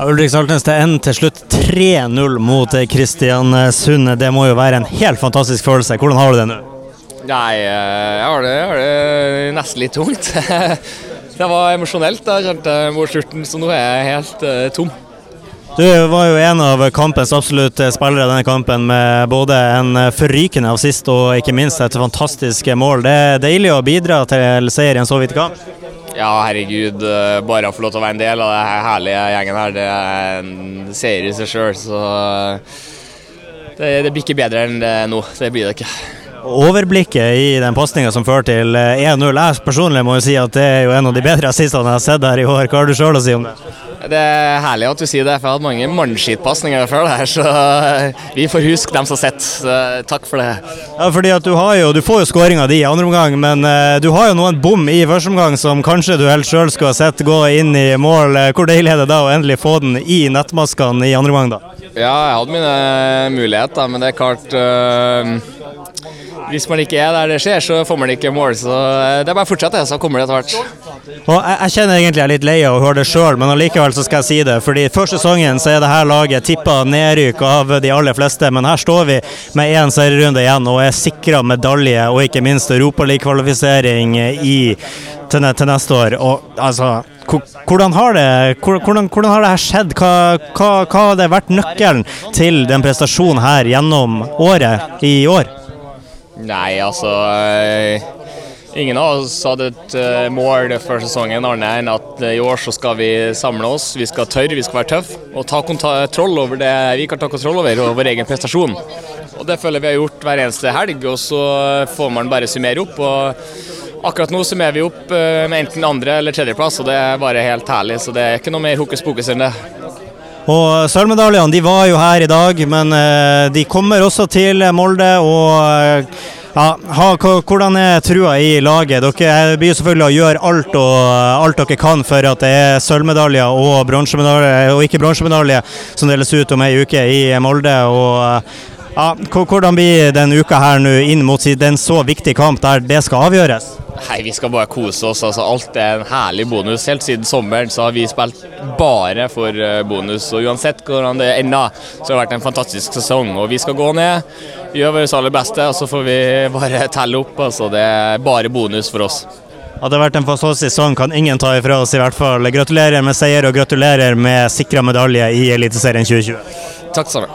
Ulrik Saltnes, det endte til slutt 3-0 mot Kristiansund. Det må jo være en helt fantastisk følelse. Hvordan har du det nå? Nei, eh, jeg har det, jeg har det nesten litt tungt. det var emosjonelt jeg kjente mot slutten, så nå er jeg helt uh, tom. Du var jo en av kampens absolutt spillere denne kampen, med både en forrykende av sist og ikke minst et fantastisk mål. Det er deilig å bidra til seier i en så vidt kamp? Ja, herregud. eh, Bare å få lov til å være en del av den herlige gjengen her, det er en seier i seg sjøl. Så eh, det, det blir ikke bedre enn det nå. Det blir det ikke. Overblikket i den pasninga som fører til 1-0. Jeg personlig må jo si at det er jo en av de bedre assistene jeg har sett her i år. Hva har du sjøl å si om det? Det er herlig at du sier det, for jeg hadde mange mannskittpasninger før det her, så eh, vi får huske dem som har sett. Takk for det. Ja, fordi at du har jo, du får jo skåringa di i andre omgang, men eh, du har jo noen bom i første omgang som kanskje du helt sjøl skulle ha sett gå inn i mål. Eh, Hvor deilig er det da å endelig få den i nettmaskene i andre omgang, da? Ja, jeg hadde mine muligheter, men det er klart øh, Hvis man ikke er der det skjer, så får man ikke mål. Så eh, det er bare å fortsette, så kommer det etter hvert. Og jeg, jeg kjenner egentlig jeg er litt lei av å høre det sjøl, men allikevel så skal jeg si det. Fordi Før sesongen så er det her laget tippa nedryk av de aller fleste, men her står vi med én serierunde igjen og er sikra medalje og ikke minst europaligakvalifisering til, til neste år. Og altså hvordan har det, hvordan, hvordan har det her skjedd? Hva, hva, hva har det vært nøkkelen til den prestasjonen her gjennom året i år? Nei, altså Ingen av oss hadde et øh, mål før sesongen annet enn at øh, i år så skal vi samle oss, vi skal tørre, vi skal være tøffe og ta kontroll over det vi kan ta kontroll over, og vår egen prestasjon. Og Det føler vi har gjort hver eneste helg, og så får man bare summere opp. og Akkurat nå summerer vi opp med enten andre- eller tredjeplass, og det er bare helt herlig. Så det er ikke noe mer hokus pokus enn det. Og Sølvmedaljene de var jo her i dag, men eh, de kommer også til Molde. og eh, ja, ha, Hvordan er trua i laget? Dere blir selvfølgelig å gjøre alt, og, alt dere kan for at det er sølvmedaljer og bronsemedaljer, og ikke bronsemedalje som deles ut om ei uke i Molde. og ja, Hvordan blir den uka her nå inn mot den så viktige kamp der det skal avgjøres? Nei, vi skal bare kose oss. altså Alt er en herlig bonus. Helt siden sommeren så har vi spilt bare for eh, bonus. og Uansett hvordan det ender, så har det vært en fantastisk sesong. og Vi skal gå ned, gjøre vårt aller beste, og så får vi bare telle opp. altså Det er bare bonus for oss. At det har vært en fantastisk sesong, kan ingen ta ifra oss, i hvert fall. Gratulerer med seier og gratulerer med sikra medalje i Eliteserien 2020. Takk sammen.